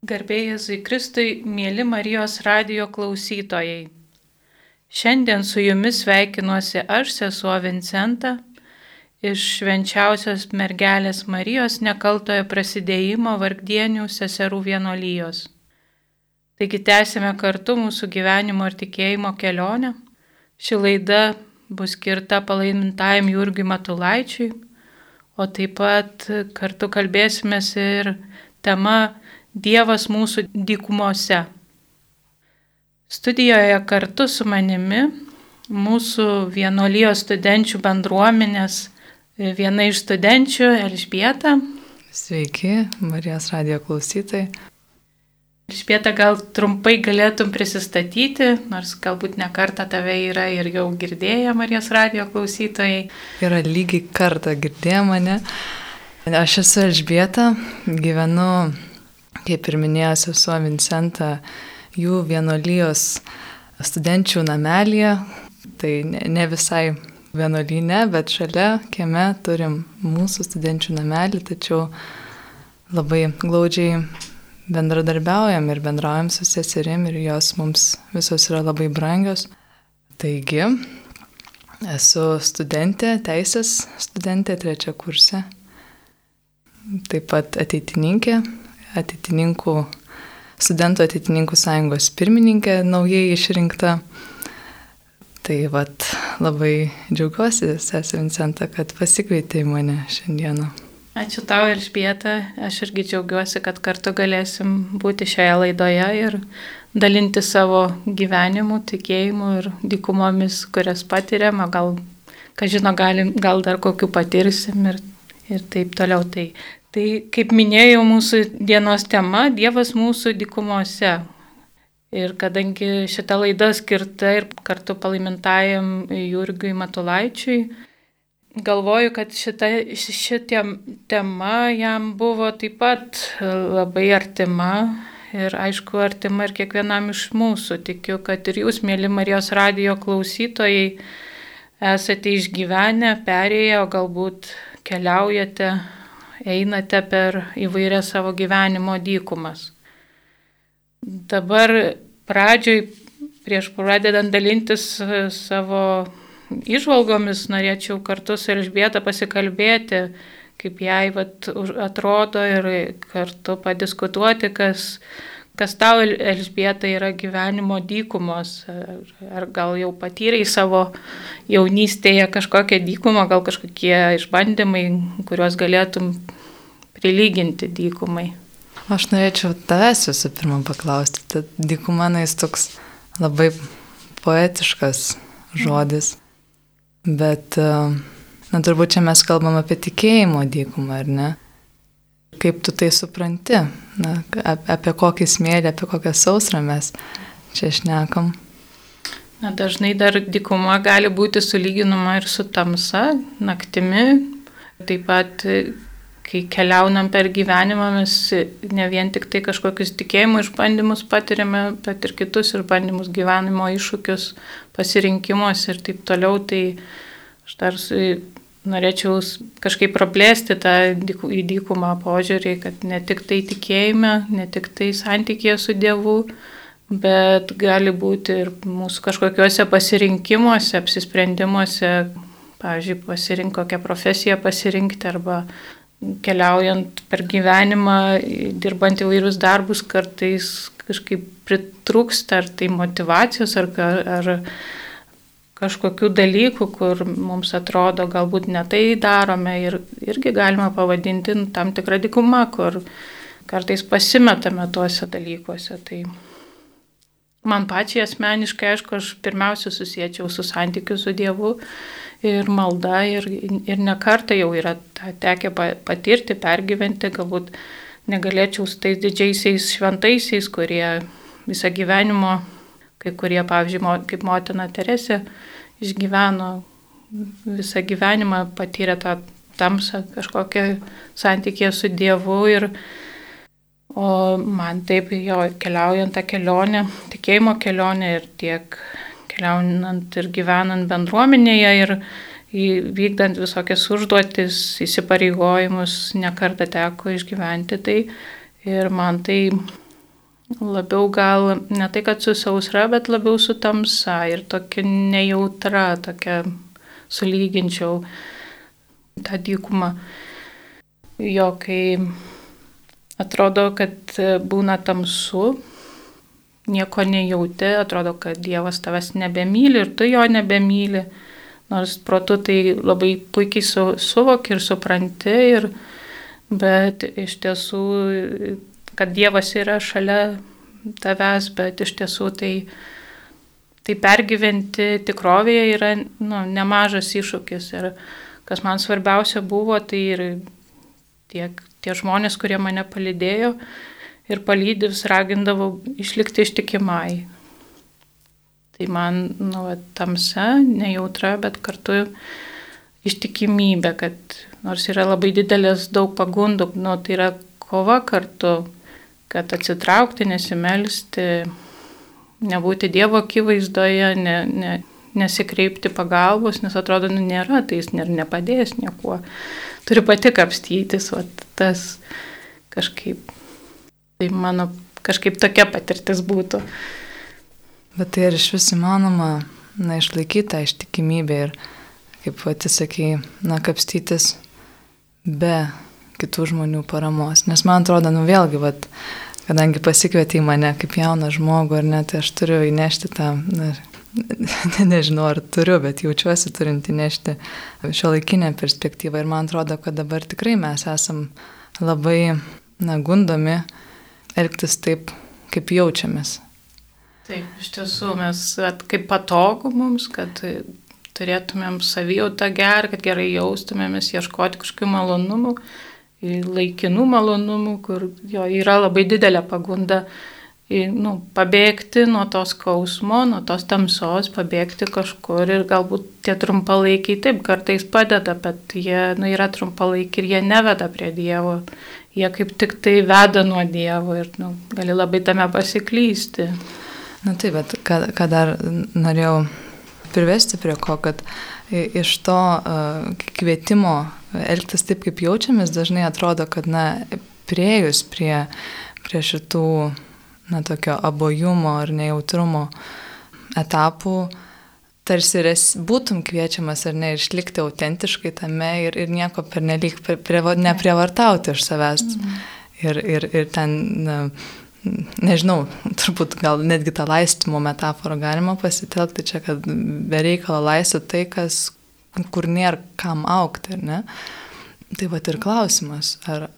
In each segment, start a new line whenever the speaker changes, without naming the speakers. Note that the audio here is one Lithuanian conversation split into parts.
Garbėjai Kristui, mėly Marijos radio klausytojai. Šiandien su jumis sveikinuosi aš, sesuo Vincenta, iš švenčiausios mergelės Marijos nekaltojo prasidėjimo vargdienių seserų vienolyjos. Taigi tęsime kartu mūsų gyvenimo ir tikėjimo kelionę. Ši laida bus skirta palaimintajam Jurgiui Matulaičiui, o taip pat kartu kalbėsime ir tema Dievas mūsų dykumose. Studijoje kartu su manimi mūsų vienolyjos studenčių bendruomenės viena iš studenčių Elžbieta.
Sveiki, Marijos radio klausytojai.
Elžbieta, gal trumpai galėtum prisistatyti, nors galbūt ne kartą tave yra ir jau girdėję Marijos radio klausytojai.
Yra lygiai kartą girdėję mane. Aš esu Elžbieta, gyvenu kaip ir minėjo sesuo Vincenta, jų vienolyjos studenčių namelėje, tai ne, ne visai vienolyne, bet šalia kieme turim mūsų studenčių namelį, tačiau labai glaudžiai bendradarbiaujam ir bendraujam su seserim ir jos mums visos yra labai brangios. Taigi, esu studentė, teisės studentė trečia kursė, taip pat ateitininkė ateitininkų, studentų ateitininkų sąjungos pirmininkė naujai išrinkta. Tai vat labai džiaugiuosi, sesė Vincenta, kad pasikvietė mane šiandieną.
Ačiū tau, Elžbieta. Aš irgi džiaugiuosi, kad kartu galėsim būti šioje laidoje ir dalinti savo gyvenimu, tikėjimu ir dykumomis, kurias patiriam, o gal, ką žino, galim, gal dar kokiu patirsim ir, ir taip toliau. Tai Tai kaip minėjau, mūsų dienos tema - Dievas mūsų dikumose. Ir kadangi šita laida skirta ir kartu palaimintajam Jurgiui Matulaičiui, galvoju, kad šita, šitė tema jam buvo taip pat labai artima. Ir aišku, artima ir kiekvienam iš mūsų. Tikiu, kad ir jūs, mėly Marijos radio klausytojai, esate išgyvenę, perėję, o galbūt keliaujate einate per įvairias savo gyvenimo dykumas. Dabar pradžioj, prieš pradedant dalintis savo išvalgomis, norėčiau kartu su Elžbieta pasikalbėti, kaip jai vat, atrodo ir kartu padiskutuoti, kas, kas tau, Elžbieta, yra gyvenimo dykumos. Ar gal jau patyrei savo jaunystėje kažkokią dykumą, gal kažkokie išbandymai, kuriuos galėtum prilyginti dykumai.
Aš norėčiau tavęs visų pirma paklausti. Tad dykuma, na, jis toks labai poetiškas žodis. Bet, na, turbūt čia mes kalbam apie tikėjimo dykumą, ar ne? Kaip tu tai supranti? Na, apie kokį smėlį, apie kokią sausrą mes čia šnekam.
Na, dažnai dar dykuma gali būti sulyginama ir su tamsa, naktimi. Taip pat kai keliaunam per gyvenimą, mes ne vien tik tai kažkokius tikėjimo išbandymus patiriame, bet ir kitus išbandymus, gyvenimo iššūkius, pasirinkimus ir taip toliau. Tai aš dar norėčiau kažkaip praplėsti tą į dykumą požiūrį, kad ne tik tai tikėjime, ne tik tai santykėje su Dievu, bet gali būti ir mūsų kažkokiuose pasirinkimuose, apsisprendimuose, pavyzdžiui, pasirinkti kokią profesiją pasirinkti arba keliaujant per gyvenimą, dirbant įvairius darbus, kartais kažkaip pritrūksta ar tai motivacijos, ar, ar kažkokių dalykų, kur mums atrodo galbūt ne tai darome ir irgi galima pavadinti tam tikrą dikumą, kur kartais pasimetame tuose dalykuose. Tai man pačiai asmeniškai, aišku, aš pirmiausia susiečiau su santykiu su Dievu ir malda ir, ir nekarta jau yra tekę patirti, pergyventi, galbūt negalėčiau su tais didžiaisiais šventaisiais, kurie visą gyvenimo, kai kurie, pavyzdžiui, kaip motina Teresė, išgyveno visą gyvenimą, patyrė tą tamsą, kažkokią santykį su Dievu ir O man taip jo keliaujant tą kelionę, tikėjimo kelionę ir tiek keliaujant ir gyvenant bendruomenėje ir vykdant visokias užduotis, įsipareigojimus, nekartą teko išgyventi tai ir man tai labiau gal ne tai, kad su sausra, bet labiau su tamsa ir tokia nejautra, tokia sulyginčiau tą dykumą. Jo, kai atrodo, kad būna tamsu, nieko nejauti, atrodo, kad Dievas tavęs nebemyli ir tu jo nebemyli. Nors protu tai labai puikiai su, suvoki ir supranti, ir, bet iš tiesų kad Dievas yra šalia tavęs, bet iš tiesų tai, tai pergyventi tikrovėje yra nu, nemažas iššūkis. Ir kas man svarbiausia buvo, tai ir tiek tie žmonės, kurie mane palydėjo ir palydė vis ragindavo išlikti ištikimai. Tai man, nu, tamsa, nejautra, bet kartu ištikimybė, kad nors yra labai didelės daug pagundų, nu, tai yra kova kartu kad atsitraukti, nesimelsti, nebūti Dievo akivaizdoje, ne, ne, nesikreipti pagalbos, nes atrodo, nu, nėra, tai jis ir nepadės niekuo. Turi pati kapstytis, o tas kažkaip, tai mano kažkaip tokia patirtis būtų.
Bet tai ir iš vis įmanoma, na, išlaikyti tą ištikimybę ir, kaip pati sakai, na, kapstytis be kitų žmonių paramos. Nes man atrodo, nu vėlgi, vat, kadangi pasikvietė į mane kaip jauną žmogų, ar ne, tai aš turiu įnešti tą, na, ne, nežinau ar turiu, bet jaučiuosi turint įnešti šio laikinę perspektyvą. Ir man atrodo, kad dabar tikrai mes esam labai, na, gundomi elgtis taip, kaip jaučiamės.
Taip, iš tiesų mes, kaip patogu mums, kad turėtumėm savijautą gerą, kad gerai jaustumėmės, ieškoti kažkokių malonumų laikinų malonumų, kur jo yra labai didelė pagunda nu, pabėgti nuo tos skausmo, nuo tos tamsos, pabėgti kažkur ir galbūt tie trumpalaikiai taip kartais padeda, bet jie nu, yra trumpalaikiai ir jie neveda prie Dievo. Jie kaip tik tai veda nuo Dievo ir nu, gali labai tame pasiklysti.
Na taip, bet ką, ką dar norėjau privesti prie ko, kad iš to uh, kvietimo elgtis taip, kaip jaučiamės, dažnai atrodo, kad, na, priejus prie, prie šitų, na, tokio abojumo ar nejautrumo etapų, tarsi res, būtum kviečiamas ar ne išlikti autentiškai tame ir, ir nieko pernelyg prie, prie, neprievartauti iš savęs. Mhm. Ir, ir, ir ten, na, nežinau, turbūt gal netgi tą laistymo metaforą galima pasitelkti čia, kad bereikalo laistyti tai, kas, kur nėra kam aukti, ar ne? Tai va ir klausimas, ar...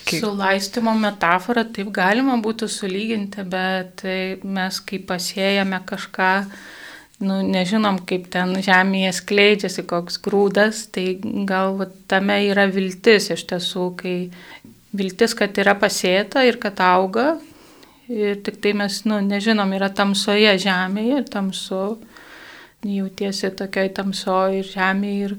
Kaip... Su laistimo metafora taip galima būtų sulyginti, bet mes kai pasėjame kažką, nu, nežinom, kaip ten žemėje skleidžiasi koks grūdas, tai gal va, tame yra viltis iš tiesų, kai viltis, kad yra pasėta ir kad auga. Ir tik tai mes, nu, nežinom, yra tamsoje žemėje ir tamsu, jautiesi tokioj tamsoje ir žemėje ir,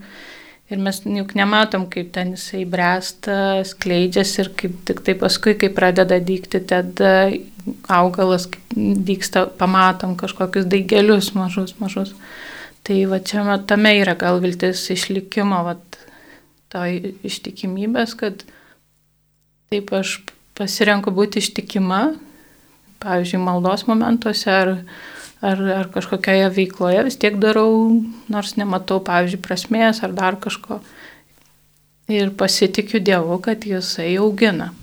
ir mes juk nematom, kaip ten jisai bręsta, skleidžiasi ir kaip tik tai paskui, kai pradeda dykti, tada augalas dyksta, pamatom kažkokius daigelius mažus, mažus. Tai va čia tame yra gal viltis išlikimo, va, to ištikimybės, kad Taip aš pasirenku būti ištikima, pavyzdžiui, maldos momentuose ar, ar, ar kažkokioje veikloje vis tiek darau, nors nematau, pavyzdžiui, prasmės ar dar kažko. Ir pasitikiu Dievu, kad Jisai augina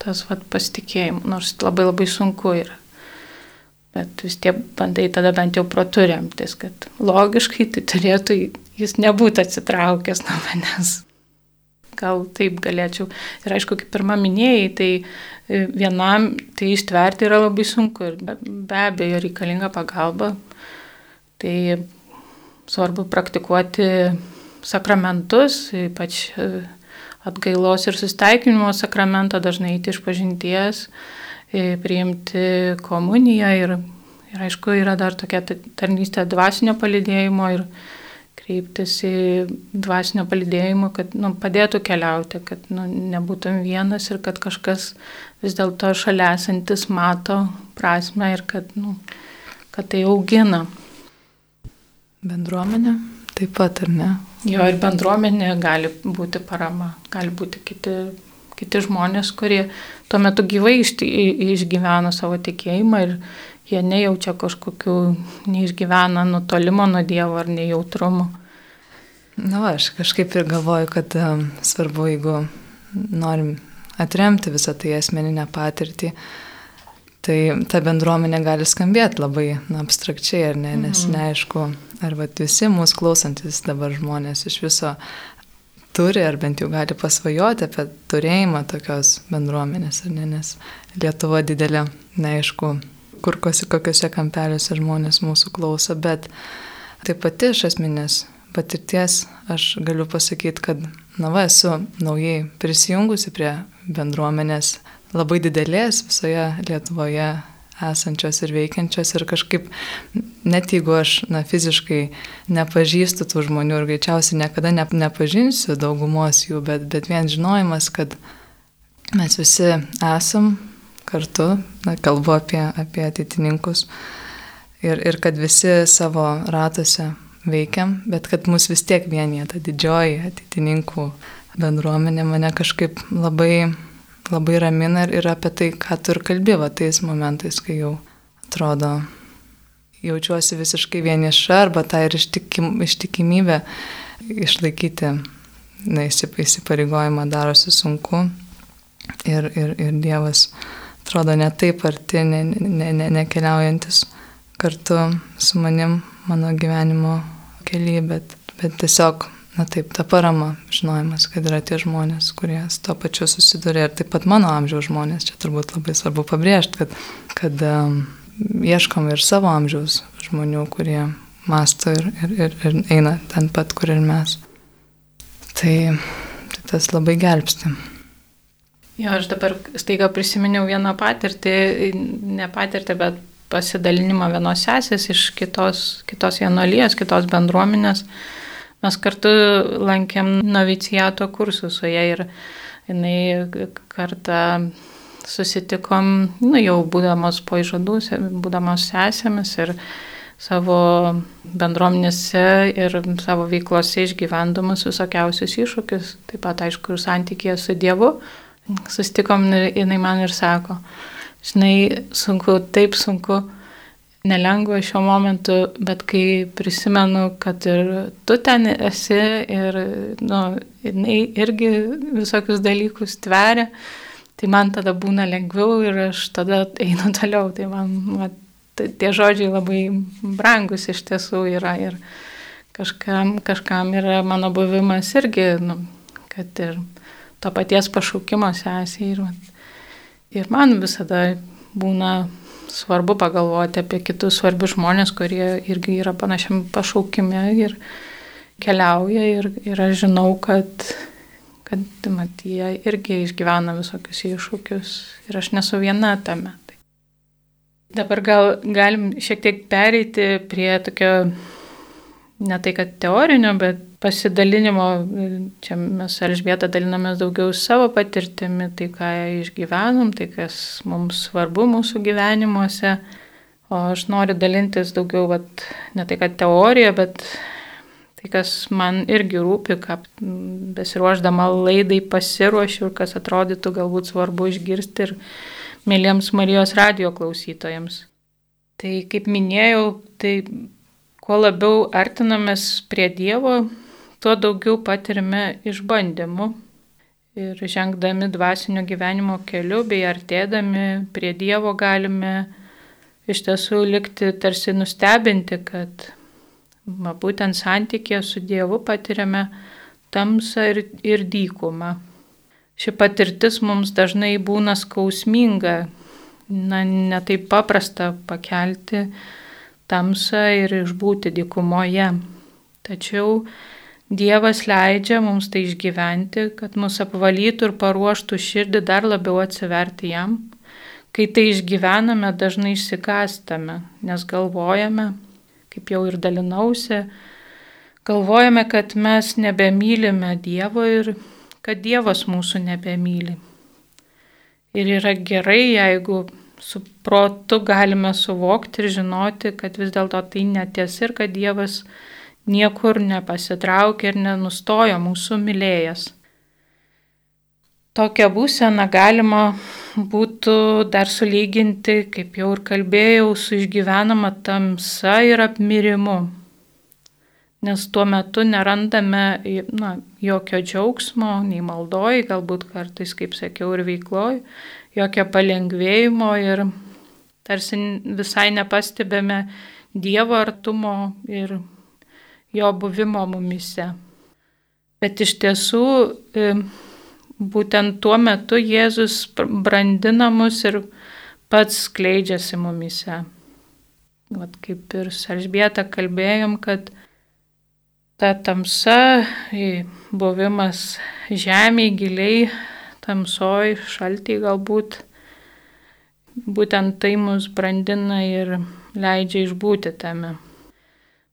tas vat, pasitikėjimas, nors labai labai sunku yra. Bet vis tiek bandai tada bent jau proturėmtis, kad logiškai tai turėtų jis nebūti atsitraukęs nuo manęs. Gal taip galėčiau. Ir aišku, kaip pirmą minėjai, tai e, vienam tai ištverti yra labai sunku ir be, be abejo reikalinga pagalba. Tai svarbu praktikuoti sakramentus, ypač e, atgailos ir sustaikinimo sakramentą, dažnai eiti iš pažinties, e, priimti komuniją ir, ir aišku, yra dar tokia tarnystė dvasinio palidėjimo ir kreiptis į dvasinio palidėjimo, kad nu, padėtų keliauti, kad nu, nebūtum vienas ir kad kažkas vis dėlto šalia esantis mato prasme ir kad, nu, kad tai augina.
Bendruomenė taip pat, ar ne?
Jo, ir bendruomenė gali būti parama, gali būti kiti kiti žmonės, kurie tuo metu gyvai išgyveno savo tikėjimą ir jie nejaučia kažkokių, neišgyvena nutolimo nuo Dievo ar nejautrumo.
Na, va, aš kažkaip ir galvoju, kad um, svarbu, jeigu norim atremti visą tai asmeninę patirtį, tai ta bendruomenė gali skambėti labai na, abstrakčiai, ar ne, nes mhm. neaišku, ar va, visi mūsų klausantis dabar žmonės iš viso turi, ar bent jau gali pasvajoti apie turėjimą tokios bendruomenės, ar ne, nes Lietuva didelė, neaišku, kur kokiuose kampeliuose žmonės mūsų klauso, bet taip pati iš asmenės patirties aš galiu pasakyti, kad, na va, esu naujai prisijungusi prie bendruomenės labai didelės visoje Lietuvoje esančios ir veikiančios ir kažkaip, net jeigu aš na, fiziškai nepažįstu tų žmonių ir greičiausiai niekada ne, nepažinsiu daugumos jų, bet, bet vien žinojimas, kad mes visi esam kartu, na, kalbu apie, apie ateitininkus. Ir, ir kad visi savo ratuose veikiam, bet kad mus vis tiek vienyje ta didžioji ateitininkų bendruomenė mane kažkaip labai, labai ramina ir apie tai, ką tu ir kalbėva tais momentais, kai jau atrodo jaučiuosi visiškai vieniša arba tą ir ištikim, ištikimybę išlaikyti na, įsipareigojimą darosi sunku. Ir, ir, ir Dievas atrodo ne taip arti, nekeliaujantis ne, ne, ne kartu su manim mano gyvenimo kelyje, bet, bet tiesiog, na taip, ta parama, žinojimas, kad yra tie žmonės, kurie su to pačiu susiduria ir taip pat mano amžiaus žmonės, čia turbūt labai svarbu pabrėžti, kad, kad um, ieškom ir savo amžiaus žmonių, kurie masto ir, ir, ir, ir eina ten pat, kur ir mes. Tai, tai tas labai gelbsti.
Jo, aš dabar staiga prisiminiau vieną patirtį, ne patirtį, bet pasidalinimą vienos sesės iš kitos, kitos vienolyjos, kitos bendruomenės. Mes kartu lankėm novicijato kursus su ja ir jinai kartą susitikom, nu, jau būdamos po išžadų, būdamos sesėmis ir savo bendruomenėse ir savo veiklose išgyvendamas visokiausius iššūkius, taip pat aišku ir santykėje su Dievu. Sustikom ir jinai man ir sako, žinai, sunku, taip sunku, nelengva šiuo momentu, bet kai prisimenu, kad ir tu ten esi ir, nu, jinai irgi visokius dalykus tveria, tai man tada būna lengviau ir aš tada einu toliau. Tai man, man tie žodžiai labai brangus iš tiesų yra ir kažkam, kažkam yra mano buvimas irgi, nu, kad ir to paties pašaukimo sesiai. Ir, Ir man visada būna svarbu pagalvoti apie kitus svarbius žmonės, kurie irgi yra panašiam pašaukime ir keliauja ir, ir aš žinau, kad, kad mat, jie irgi išgyvena visokius iššūkius ir aš nesu viena tame. Dabar gal galim šiek tiek pereiti prie tokio, ne tai kad teorinio, bet pasidalinimo, čia mes Elžbieta dalinamės daugiau savo patirtimi, tai ką išgyvenom, tai kas mums svarbu mūsų gyvenimuose. O aš noriu dalintis daugiau, vat, ne tai kad teorija, bet tai, kas man irgi rūpi, ką besiruoždama laidai pasiruošiu ir kas atrodytų galbūt svarbu išgirsti ir mėlyms Marijos radio klausytojams. Tai kaip minėjau, tai kuo labiau artinamės prie Dievo, tuo daugiau patirime išbandymų ir žengdami dvasinio gyvenimo keliu bei artėdami prie Dievo galime iš tiesų likti tarsi nustebinti, kad va, būtent santykė su Dievu patiriame tamsą ir, ir dykumą. Ši patirtis mums dažnai būna skausminga, na, netaip paprasta pakelti tamsą ir išbūti dykumoje. Tačiau Dievas leidžia mums tai išgyventi, kad mus apvalytų ir paruoštų širdį dar labiau atsiverti jam. Kai tai išgyvename, dažnai išsigastame, nes galvojame, kaip jau ir dalinausi, galvojame, kad mes nebemylime Dievo ir kad Dievas mūsų nebemyli. Ir yra gerai, jeigu su protu galime suvokti ir žinoti, kad vis dėlto tai netiesa ir kad Dievas niekur nepasitraukė ir nenustojo mūsų mylėjas. tokią būseną galima būtų dar sulyginti, kaip jau ir kalbėjau, su išgyvenama tamsa ir apmirimu. Nes tuo metu nerandame na, jokio džiaugsmo, nei maldoj, galbūt kartais, kaip sakiau, ir veikloj, jokio palengvėjimo ir tarsi visai nepastebėme Dievo artumo ir jo buvimo mumise. Bet iš tiesų e, būtent tuo metu Jėzus brandina mus ir pats skleidžiasi mumise. Vat kaip ir Saržbieta kalbėjom, kad ta tamsa, buvimas žemėje giliai, tamsoj, šaltiai galbūt, būtent tai mus brandina ir leidžia išbūti tame.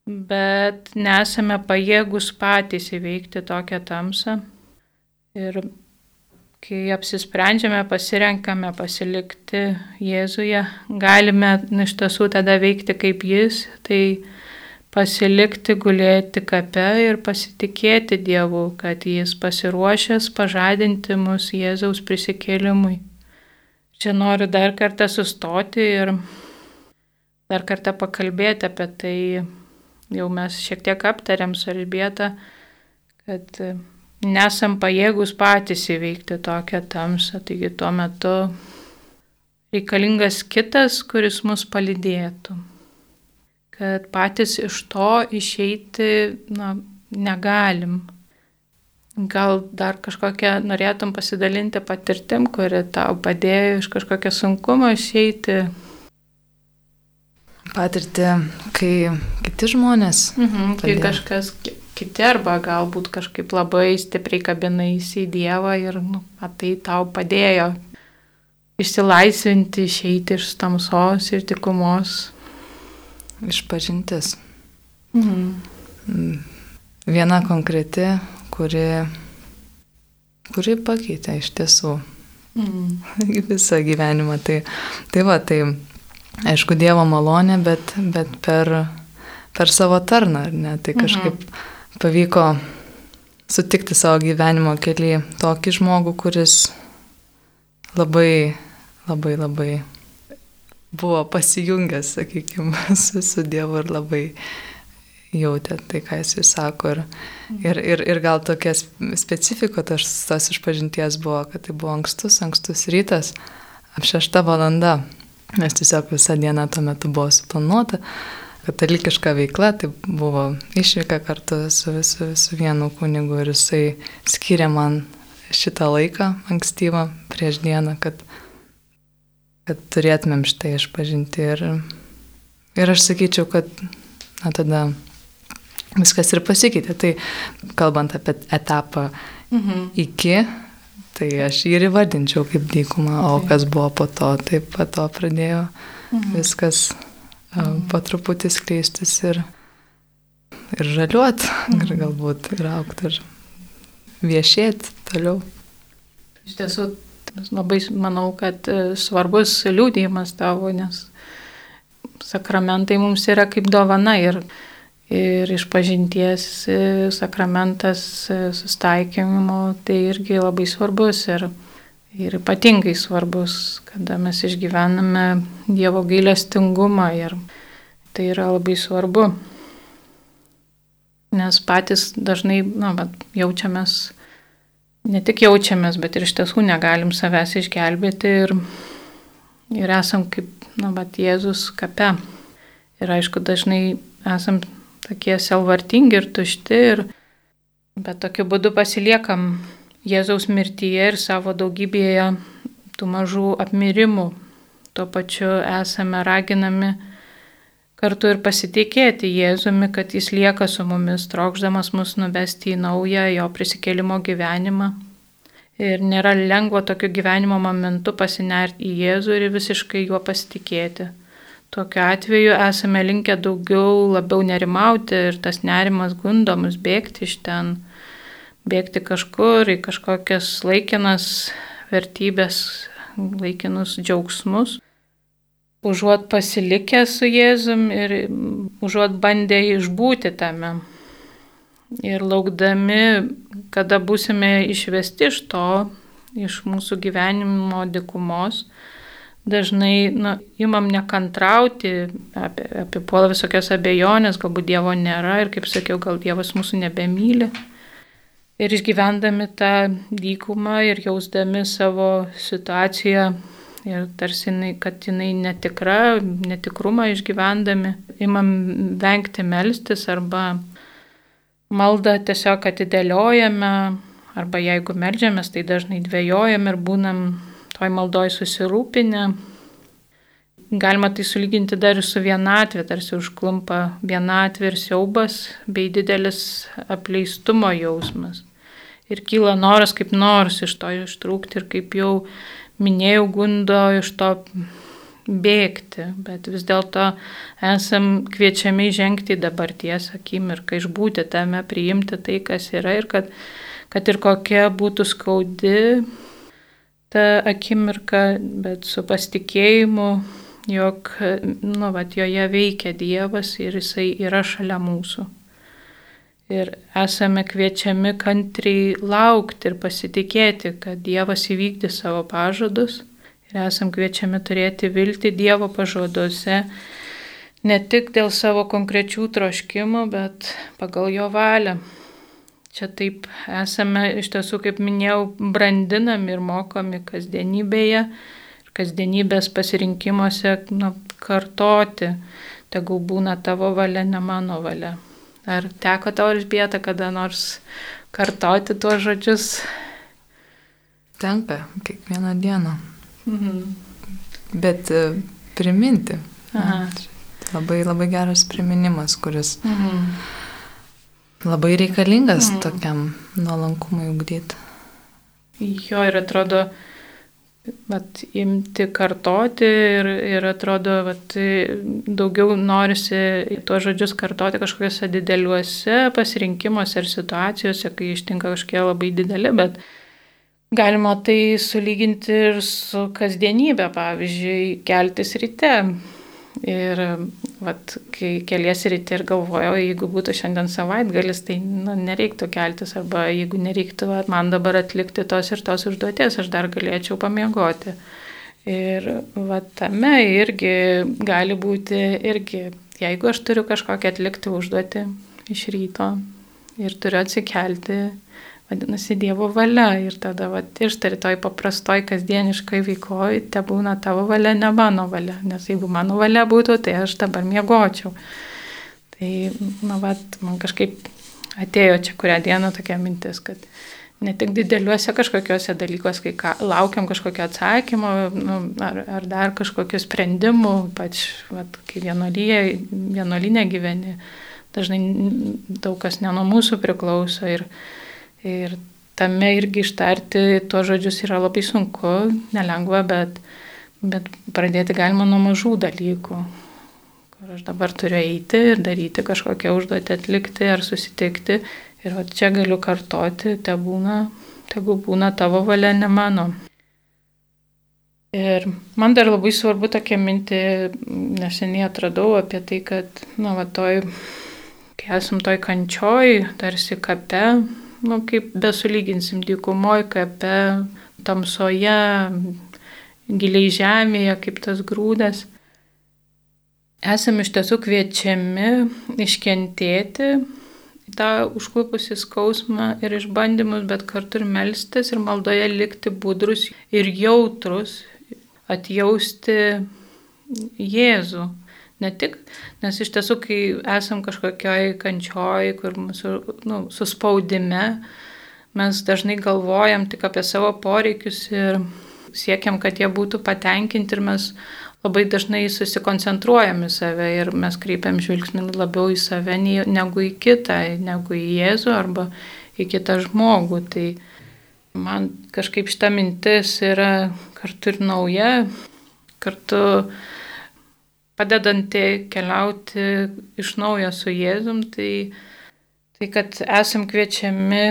Bet nesame pajėgus patys įveikti tokią tamsą. Ir kai apsisprendžiame, pasirenkame pasilikti Jėzuje, galime iš tiesų tada veikti kaip Jis, tai pasilikti gulėti kape ir pasitikėti Dievu, kad Jis pasiruošęs pažadinti mus Jėzaus prisikėlimui. Čia noriu dar kartą sustoti ir dar kartą pakalbėti apie tai, jau mes šiek tiek aptarėm su Elbieta, kad nesam pajėgus patys įveikti tokią tamsą, taigi tuo metu reikalingas kitas, kuris mus palydėtų. Kad patys iš to išeiti na, negalim. Gal dar kažkokią norėtum pasidalinti patirtim, kuri tau padėjo iš kažkokio sunkumo išeiti,
patirtį, kai kiti žmonės.
Mhm, kai kažkas kiti arba galbūt kažkaip labai stipriai kabinais į Dievą ir nu, tai tau padėjo išsilaisvinti, išeiti iš tamsos ir tikumos.
Išpažintis.
Mhm.
Mm. Viena konkreti, kuri, kuri pakeitė iš tiesų mhm. visą gyvenimą. Tai, tai va, tai aišku, Dievo malonė, bet, bet per, per savo tarną, ar ne? Tai kažkaip mhm. pavyko sutikti savo gyvenimo kelyje tokį žmogų, kuris labai, labai, labai buvo pasijungęs, sakykime, su, su Dievu ir labai jautė tai, ką jis sako. Ir, mhm. ir, ir, ir gal tokia specifika tos, tos išpažinties buvo, kad tai buvo ankstus, ankstus rytas, ap šešta valanda. Nes tiesiog visą dieną tuo metu buvo suplanuota katalikiška veikla, tai buvo išvyka kartu su, su, su vienu kunigu ir jisai skiria man šitą laiką ankstyvą prieš dieną, kad, kad turėtumėm štai išpažinti. Ir, ir aš sakyčiau, kad na, tada viskas ir pasikeitė. Tai kalbant apie etapą mhm. iki Tai aš jį ir įvardinčiau kaip dykumą, o kas buvo po to, taip po to pradėjo mhm. viskas mhm. po truputį skleistis ir, ir žaliuot, mhm. ir galbūt ir aukti, ir viešėti toliau.
Iš tiesų, labai manau, kad e, svarbus liūdėjimas tavo, nes sakramentai mums yra kaip dovana ir ir išpažinties e, sakramentas e, sustaikymo, tai irgi labai svarbus ir, ir ypatingai svarbus, kada mes išgyvename Dievo gailestingumą ir tai yra labai svarbu. Nes patys dažnai na, jaučiamės, ne tik jaučiamės, bet ir iš tiesų negalim savęs išgelbėti ir, ir esam kaip, na, bet Jėzus kape. Ir aišku, dažnai esam tokie selvartingi ir tušti, ir, bet tokiu būdu pasiliekam Jėzaus mirtyje ir savo daugybėje tų mažų apmirimų. Tuo pačiu esame raginami kartu ir pasitikėti Jėzumi, kad jis lieka su mumis, trokšdamas mus nuvesti į naują jo prisikėlimo gyvenimą. Ir nėra lengva tokiu gyvenimo momentu pasinerti į Jėzų ir visiškai juo pasitikėti. Tokiu atveju esame linkę daugiau labiau nerimauti ir tas nerimas gundo mus bėgti iš ten, bėgti kažkur į kažkokias laikinas vertybės, laikinus džiaugsmus. Užuot pasilikę su Jėzum ir užuot bandę išbūti tame. Ir laukdami, kada būsime išvesti iš to iš mūsų gyvenimo dikumos, dažnai na, imam nekantrauti, apie, apipuola visokias abejonės, galbūt Dievo nėra ir, kaip sakiau, gal Dievas mūsų nebemyli. Ir išgyvendami tą dykumą ir jausdami savo situaciją ir tarsi, jinai, kad jinai netikra, netikrumą išgyvendami, imam vengti melstis arba maldą tiesiog atidėliojame, arba jeigu melžiamės, tai dažnai dvėjojam ir būnam toj maldoj susirūpinę. Galima tai sulyginti dar ir su vienatvė, tarsi užklumpa vienatvė ir siaubas, bei didelis apleistumo jausmas. Ir kyla noras kaip nors iš to ištrūkti ir kaip jau minėjau, gundo iš to bėgti, bet vis dėlto esam kviečiami žengti dabarties akimirką, išbūti tame, priimti tai, kas yra ir kad, kad ir kokia būtų skaudi ta akimirka, bet su pasitikėjimu, jog nu, vat, joje veikia Dievas ir Jisai yra šalia mūsų. Ir esame kviečiami kantriai laukti ir pasitikėti, kad Dievas įvykdys savo pažadus. Ir esame kviečiami turėti viltį Dievo pažaduose ne tik dėl savo konkrečių troškimų, bet pagal jo valią. Čia taip esame iš tiesų, kaip minėjau, brandinami ir mokomi kasdienybėje kasdienybės pasirinkimuose nu, kartoti, tegul būna tavo valia, ne mano valia. Ar teko tau išbėta kada nors kartoti tuos žodžius?
Tenka, kiekvieną dieną. Mhm. Bet e, priminti. Aha. Labai labai geras priminimas, kuris mhm Labai reikalingas mm. tokiam nuolankumui ugdyti.
Jo ir atrodo, vat, imti kartoti ir, ir atrodo, vat, daugiau norisi tuos žodžius kartoti kažkokiuose dideliuose pasirinkimuose ir situacijose, kai ištinka kažkokie labai dideli, bet galima tai sulyginti ir su kasdienybė, pavyzdžiui, keltis ryte Ir vat, kai keliesi ryte ir galvojau, jeigu būtų šiandien savaitgalis, tai nu, nereiktų keltis, arba jeigu nereiktų vat, man dabar atlikti tos ir tos užduoties, aš dar galėčiau pamiegoti. Ir vat, tame irgi gali būti, irgi, jeigu aš turiu kažkokią atlikti užduotį iš ryto ir turiu atsikelti vadinasi Dievo valia ir tada vat, ištari toj paprastoj kasdieniškai veikoj, te būna tavo valia, ne mano valia, nes jeigu mano valia būtų, tai aš dabar miegočiau. Tai, na, vat, man kažkaip atėjo čia kurią dieną tokia mintis, kad ne tik dideliuose kažkokiuose dalykuose, kai ka, laukiam kažkokio atsakymo nu, ar, ar dar kažkokių sprendimų, pač, vat, kai vienolinė gyveni, dažnai daug kas ne nuo mūsų priklauso ir, Ir tame irgi ištarti tuos žodžius yra labai sunku, nelengva, bet, bet pradėti galima nuo mažų dalykų, kur aš dabar turiu eiti ir daryti kažkokią užduotį atlikti ar susitikti. Ir va čia galiu kartoti, te būna, tegu būna tavo valia, ne mano. Ir man dar labai svarbu tokia minti, neseniai atradau apie tai, kad, na, va, toj, kai esam toj kančioj, tarsi kape, nu, kaip besulyginsim dykumoje, kape, tamsoje, giliai žemėje, kaip tas grūdas. Esame iš tiesų kviečiami iškentėti tą užklupusi skausmą ir išbandymus, bet kartu ir melstis ir maldoje likti budrus ir jautrus, atjausti Jėzų Ne tik, nes iš tiesų, kai esam kažkokioj kančioj, kur mūsų nu, suspaudime, mes dažnai galvojam tik apie savo poreikius ir siekiam, kad jie būtų patenkinti ir mes labai dažnai susikoncentruojam į save ir mes kreipiam žvilgsnį labiau į save negu į kitą, negu į Jėzų arba į kitą žmogų. Tai man kažkaip šita mintis yra kartu ir nauja, kartu padedanti keliauti iš naujo su Jėzum, tai, tai kad esam kviečiami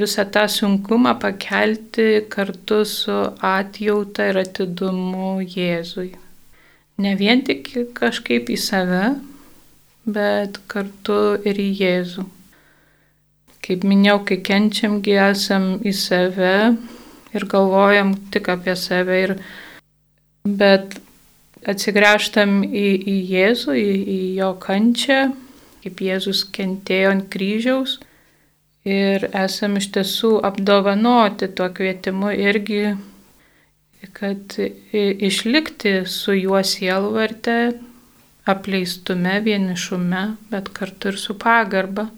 visą tą sunkumą pakelti kartu su atjauta ir atidumu Jėzui. Ne vien tik kažkaip į save, bet kartu ir į Jėzų. Kaip minėjau, kai kenčiamgi esam į save, ir galvojam tik apie save. Ir, bet atsigręžtam į, į Jėzų, į, į jo kančią, kaip Jėzus kentėjo ant kryžiaus. Ir esam iš tiesų apdovanoti tuo kvietimu irgi, kad išlikti su juo sielvarte, apleistume, vienišume, bet kartu ir su pagarba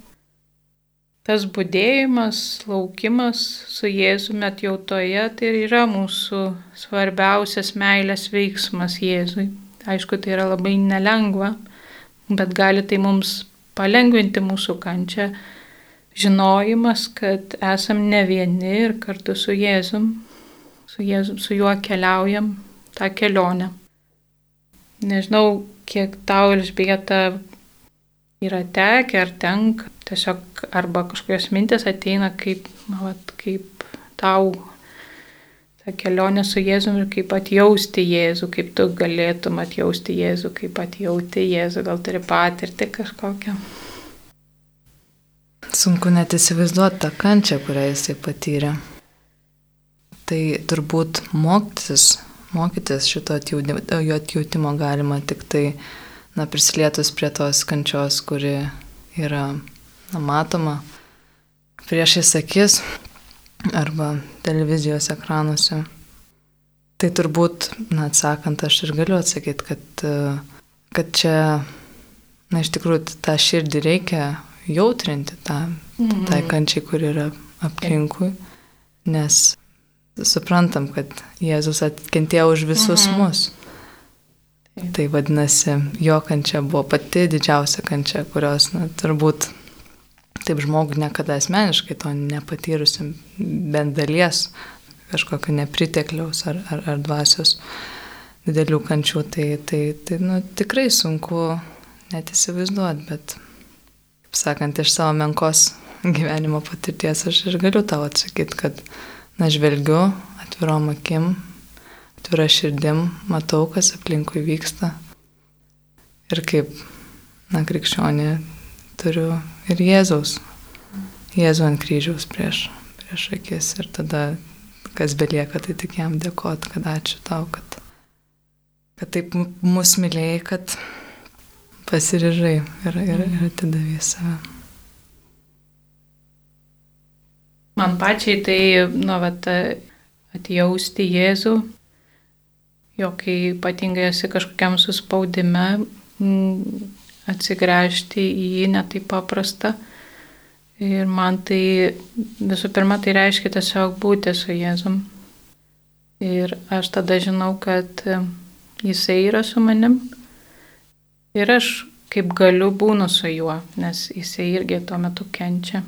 tas būdėjimas, laukimas su Jėzumi atjautoje, tai yra mūsų svarbiausias meilės veiksmas Jėzui. Aišku, tai yra labai nelengva, bet gali tai mums palengvinti mūsų kančią, žinojimas, kad esam ne vieni ir kartu su Jėzum, su, Jėzum, su juo keliaujam tą kelionę. Nežinau, kiek tau Elžbieta yra tekę ar tenka, tiesiog arba kažkokios mintis ateina, kaip, vat, kaip tau ta kelionė su Jėzumi ir kaip atjausti Jėzų, kaip tu galėtum atjausti Jėzų, kaip atjauti Jėzų, gal turi patirti kažkokią.
Sunku net įsivaizduoti tą kančią, kurią jisai patyrė. Tai turbūt mokytis, mokytis šito atjautimo, galima tik tai na, prisilietus prie tos kančios, kuri yra na, matoma priešais akis arba televizijos ekranuose. Tai turbūt, na, atsakant, aš ir galiu atsakyti, kad, kad čia, na, iš tikrųjų, tą širdį reikia jautrinti, tą, mhm. tai kančiai, kur yra aplinkui, nes suprantam, kad Jėzus atkentėjo už visus mhm. mus. Tai vadinasi, jo kančia buvo pati didžiausia kančia, kurios, na, turbūt taip žmogui niekada asmeniškai to nepatyrusim bent dalies kažkokio nepritekliaus ar, ar, ar dvasios didelių kančių, tai, tai, tai nu, tikrai sunku net įsivaizduoti, bet, kaip sakant, iš savo menkos gyvenimo patirties aš ir galiu tau atsakyti, kad, na, žvelgiu atvirom akim atvira širdim, matau, kas aplinkui vyksta. Ir kaip, na, krikščionė, turiu ir Jėzaus, Jėzų ant kryžiaus prieš, prieš akis. Ir tada, kas belieka, tai tik jam dėkot, kad ačiū tau, kad, kad taip mus mylėjai, kad pasirižai ir, ir, ir atidavė save.
Man pačiai tai, nu, vat, atjausti Jėzų jo kai ypatingai esi kažkokiam suspaudime, mm, atsigręžti į jį netaip paprasta. Ir man tai visų pirma tai reiškia tiesiog būti su Jėzum. Ir aš tada žinau, kad e, jisai yra su manim. Ir aš kaip galiu būnu su juo, nes jisai irgi tuo metu kenčia.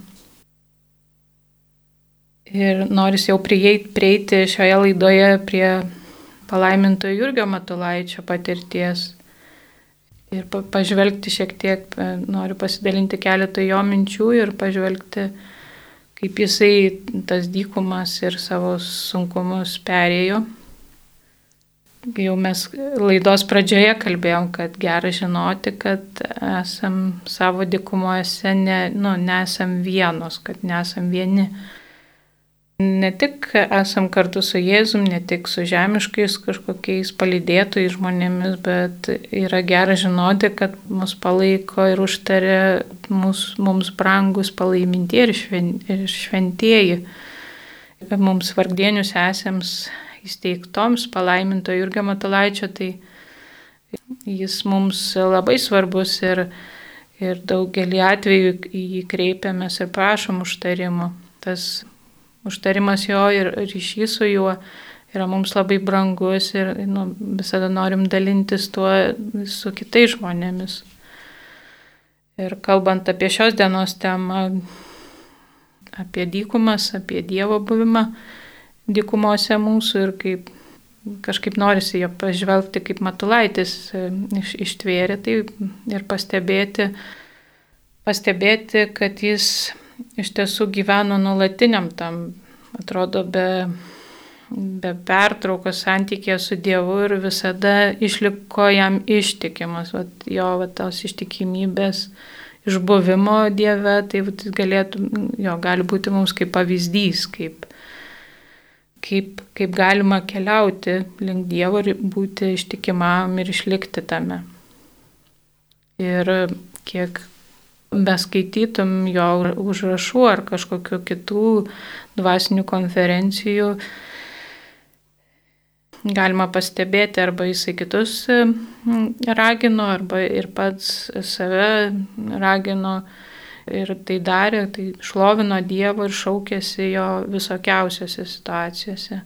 Ir noris jau prieiti, prieiti šioje laidoje prie palaiminto Jurgio Matulaičio patirties. Ir pažvelgti šiek tiek, e, noriu pasidalinti keletą jo minčių ir pažvelgti, kaip jisai tas dykumas ir savo sunkumus perėjo. Jau mes laidos pradžioje kalbėjom, kad gera žinoti, kad esam savo dykumuose, ne, nu, nesam vienos, kad nesam vieni. Ne tik esam kartu su Jėzum, ne tik su žemiškais kažkokiais palydėtojais žmonėmis, bet yra gera žinoti, kad mus palaiko ir užtarė mus, mums brangus palaiminti ir, šven, ir šventieji. Mums vargdienius esams įsteigtoms palaiminto Jurgio Matulaičio, tai jis mums labai svarbus ir, ir daugelį atvejų į jį kreipiamės ir prašom užtarimo. Tas užtarimas jo ir ryšys su juo yra mums labai brangus ir nu, visada norim dalintis tuo su kitais žmonėmis. Ir kalbant apie šios dienos temą, apie dykumas, apie Dievo buvimą dykumose mūsų ir kaip kažkaip norisi jo pažvelgti, kaip Matulaitis e, iš, ištvėrė tai ir pastebėti, pastebėti, kad jis iš tiesų gyveno nuolatiniam tam, atrodo, be, be pertraukos santykė su Dievu ir visada išliko jam ištikimas, vat, jo vat, tos ištikimybės išbuvimo Dieve, tai vat, galėtų, jo gali būti mums kaip pavyzdys, kaip, kaip, kaip galima keliauti link Dievo ir būti ištikimam ir išlikti tame. Ir kiek beskaitytum jo užrašų ar kažkokiu kitų dvasinių konferencijų, galima pastebėti, arba jisai kitus ragino, arba ir pats save ragino ir tai darė, tai šlovino Dievą ir šaukėsi jo visokiausiose situacijose.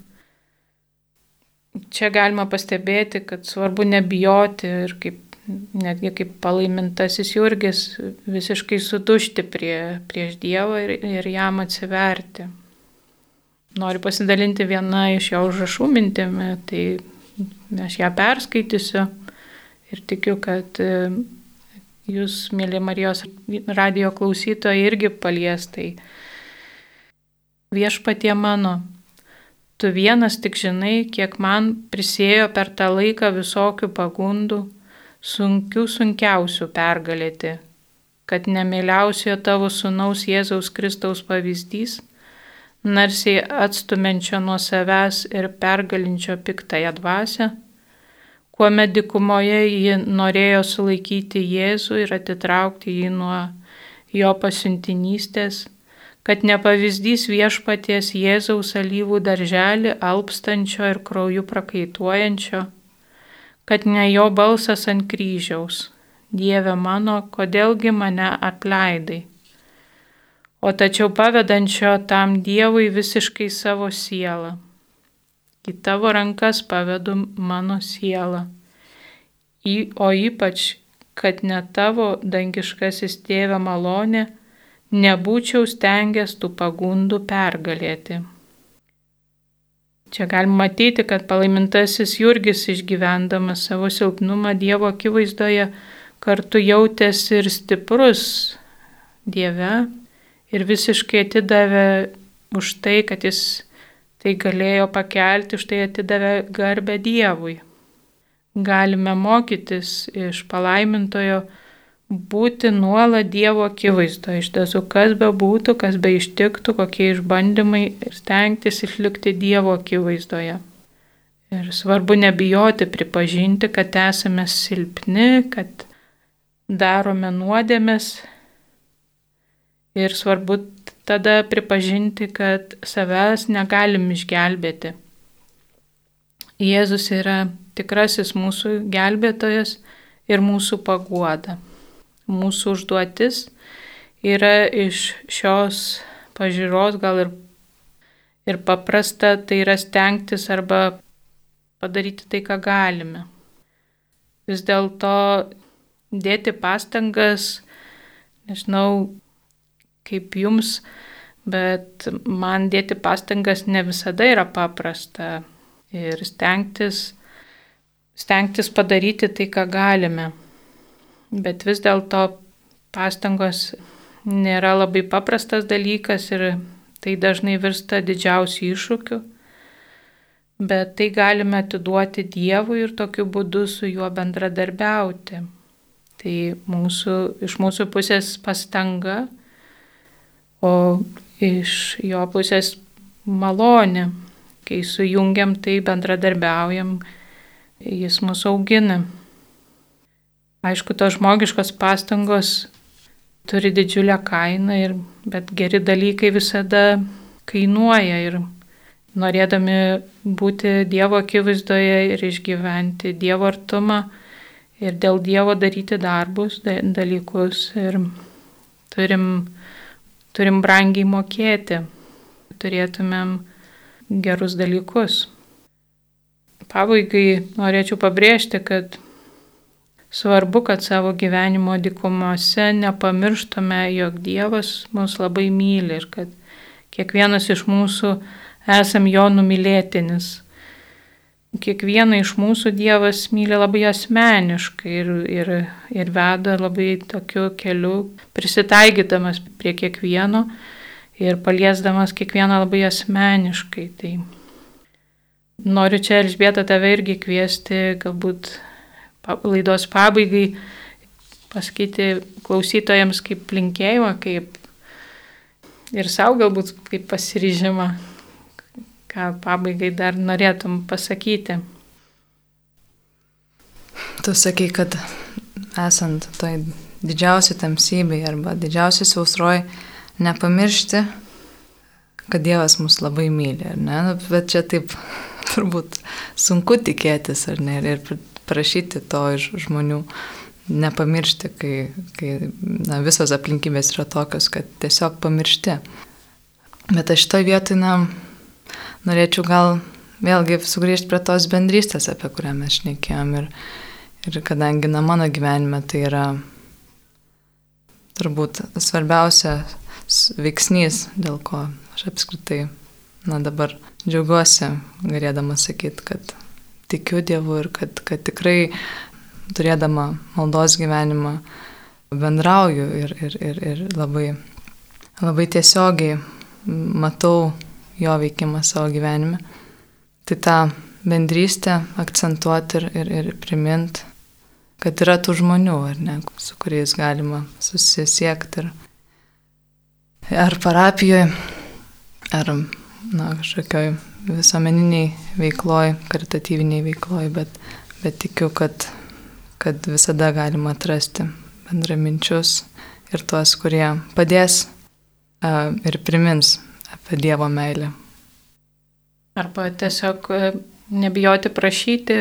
Čia galima pastebėti, kad svarbu nebijoti ir kaip, netgi kaip palaimintasis Jurgis visiškai sudušti prie, prieš Dievą ir, ir jam atsiverti. Noriu pasidalinti vieną iš jo užrašų mintimi, tai aš ją perskaitysiu ir tikiu, kad jūs, mėly Marijos radio klausytojai, irgi paliestai. Viešpatie mano, tu vienas tik žinai, kiek man prisėjo per tą laiką visokių pagundų, sunkių sunkiausių pergalėti, kad nemėliausiojo tavo sunaus Jėzaus Kristaus pavyzdys, narsiai atstumenčio nuo savęs ir pergalinčio piktąją dvasę, kuomet dikumoje ji norėjo sulaikyti Jėzų ir atitraukti jį nuo jo pasiuntinystės, kad nepavyzdys viešpaties Jėzaus alyvų darželį alpstančio ir krauju prakaituojančio, kad ne jo balsas ant kryžiaus, Dieve mano, kodėlgi mane atleidai. O tačiau pavedančio tam Dievui visiškai savo sielą į tavo rankas pavedu mano sielą. Į, o ypač, kad ne tavo dangiškasis tėvė malonė, nebūčiau stengęs tų pagundų pergalėti. Čia galima matyti, kad palaimintasis Jurgis išgyvendamas savo silpnumą Dievo akivaizdoje kartu jautėsi ir stiprus Dieve ir visiškai atidavė už tai, kad jis tai galėjo pakelti, štai atidavė garbę Dievui. Galime mokytis iš palaimintojo būti nuolat Dievo akivaizdoje. Iš tiesų, kas be būtų, kas be ištiktų, kokie išbandymai ir stengtis išlikti Dievo akivaizdoje. Ir svarbu nebijoti pripažinti, kad esame silpni, kad darome nuodėmės. Ir svarbu tada pripažinti, kad savęs negalim išgelbėti. Jėzus yra tikrasis mūsų gelbėtojas ir mūsų paguoda. Mūsų užduotis yra iš šios pažiūros gal ir, ir paprasta, tai yra stengtis arba padaryti tai, ką galime. Vis dėlto dėti pastangas, nežinau, kaip jums, bet man dėti pastangas ne visada yra paprasta ir stengtis, stengtis padaryti tai, ką galime. Bet vis dėlto pastangos nėra labai paprastas dalykas ir tai dažnai virsta didžiausių iššūkių, bet tai galime atiduoti Dievui ir tokiu būdu su juo bendradarbiauti. Tai mūsų, iš mūsų pusės pastanga o iš jo pusės malonė. Kai sujungiam, tai bendradarbiaujam, jis mus augina. Aišku, tos žmogiškos pastangos turi didžiulę kainą, ir, bet geri dalykai visada kainuoja ir norėdami būti Dievo akivaizdoje ir išgyventi Dievo artumą ir dėl Dievo daryti darbus, dalykus ir turim turim brangiai mokėti, turėtumėm gerus dalykus. Pabaigai norėčiau pabrėžti, kad svarbu, kad savo gyvenimo dikumose nepamirštume, jog Dievas mus labai myli ir kad kiekvienas iš mūsų esam jo numylėtinis kiekvieną iš mūsų Dievas myli labai asmeniškai ir, ir, ir veda labai tokiu keliu, prisitaikydamas prie kiekvieno ir paliesdamas kiekvieną labai asmeniškai. Tai noriu čia, Elžbieta, tave irgi kviesti, galbūt laidos pabaigai pasakyti klausytojams kaip linkėjimą, kaip ir savo galbūt kaip pasiryžimą, ką pabaigai dar norėtum pasakyti.
Tu sakai, kad esant toj didžiausiai tamsybei arba didžiausiai sausroj, nepamiršti, kad Dievas mus labai myli, ar ne? Nu, bet čia taip turbūt sunku tikėtis, ar ne? Ir prašyti to iš žmonių. Nepamiršti, kai, kai na, visos aplinkybės yra tokios, kad tiesiog pamiršti. Bet aš šitoje vietoje, na, norėčiau gal vėlgi sugrįžti prie tos bendrystės, apie kurią mes šnekėjom. Ir, ir kadangi, na, mano gyvenime tai yra turbūt svarbiausias veiksnys, dėl ko aš apskritai, na, dabar džiaugiuosi, galėdama sakyti, kad tikiu Dievu ir kad, kad tikrai turėdama maldos gyvenimą bendrauju ir, ir, ir, ir labai, labai tiesiogiai matau jo veikimą savo gyvenime. Tai tą bendrystę akcentuoti ir, ir, ir priminti, kad yra tų žmonių, ar ne, su kuriais galima susisiekti. Ir, ar parapijoje, ar na, kažkokioj visuomeniniai veikloj, karitatyviniai veikloj, bet, bet tikiu, kad, kad visada galima atrasti bendraminčius ir tuos, kurie padės a, ir primins apie Dievo meilę.
Arba tiesiog nebijoti prašyti,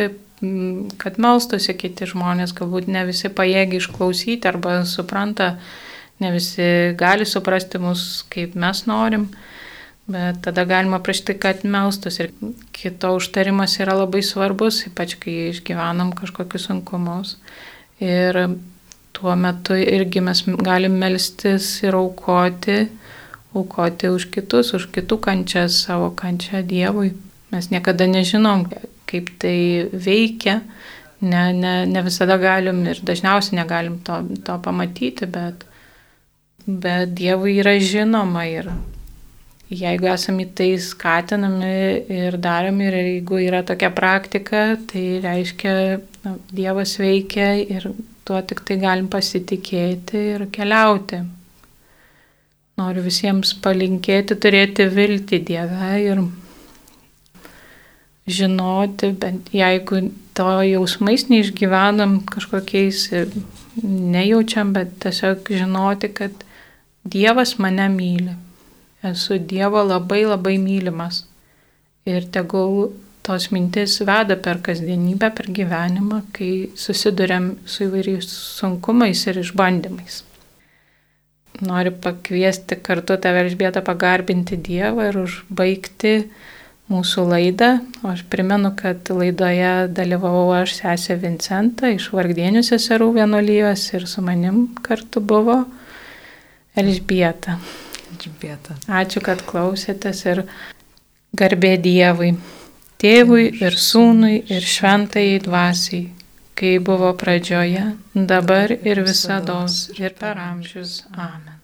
kad melstusi kiti žmonės, galbūt ne visi pajėgi išklausyti arba supranta, ne visi gali suprasti mus, kaip mes norim. Bet tada galima prašyti, kad melstus ir kito užtarimas yra labai svarbus, ypač kai išgyvenam kažkokius sunkumus. Ir tuo metu irgi mes galim melstis ir aukoti, aukoti už kitus, už kitų kančias, savo kančią Dievui. Mes niekada nežinom, kaip tai veikia, ne, ne, ne visada galim ir dažniausiai negalim to, to pamatyti, bet, bet Dievui yra žinoma ir jeigu esame į tai skatinami ir daromi ir jeigu yra tokia praktika, tai reiškia, na, Dievas veikia ir tuo tik tai galim pasitikėti ir keliauti. Noriu visiems palinkėti turėti viltį Dieve ir žinoti, bent jeigu to jausmais neišgyvenam kažkokiais ir nejaučiam, bet tiesiog žinoti, kad Dievas mane myli esu Dievo labai labai mylimas. Ir tegul tos mintis veda per kasdienybę, per gyvenimą, kai susidurėm su įvairiais sunkumais ir išbandymais. Noriu pakviesti kartu tave Elžbietą pagarbinti Dievą ir užbaigti mūsų laidą. O aš primenu, kad laidoje dalyvavau aš sesė Vincenta iš Vargdienių seserų vienolyjos ir su manim kartu buvo Elžbieta.
Elžbieta.
Ačiū, kad klausėtės ir garbė Dievui, tėvui ir sūnui ir šventai dvasiai, kai buvo pradžioje, dabar ir visada ir per amžius. Amen.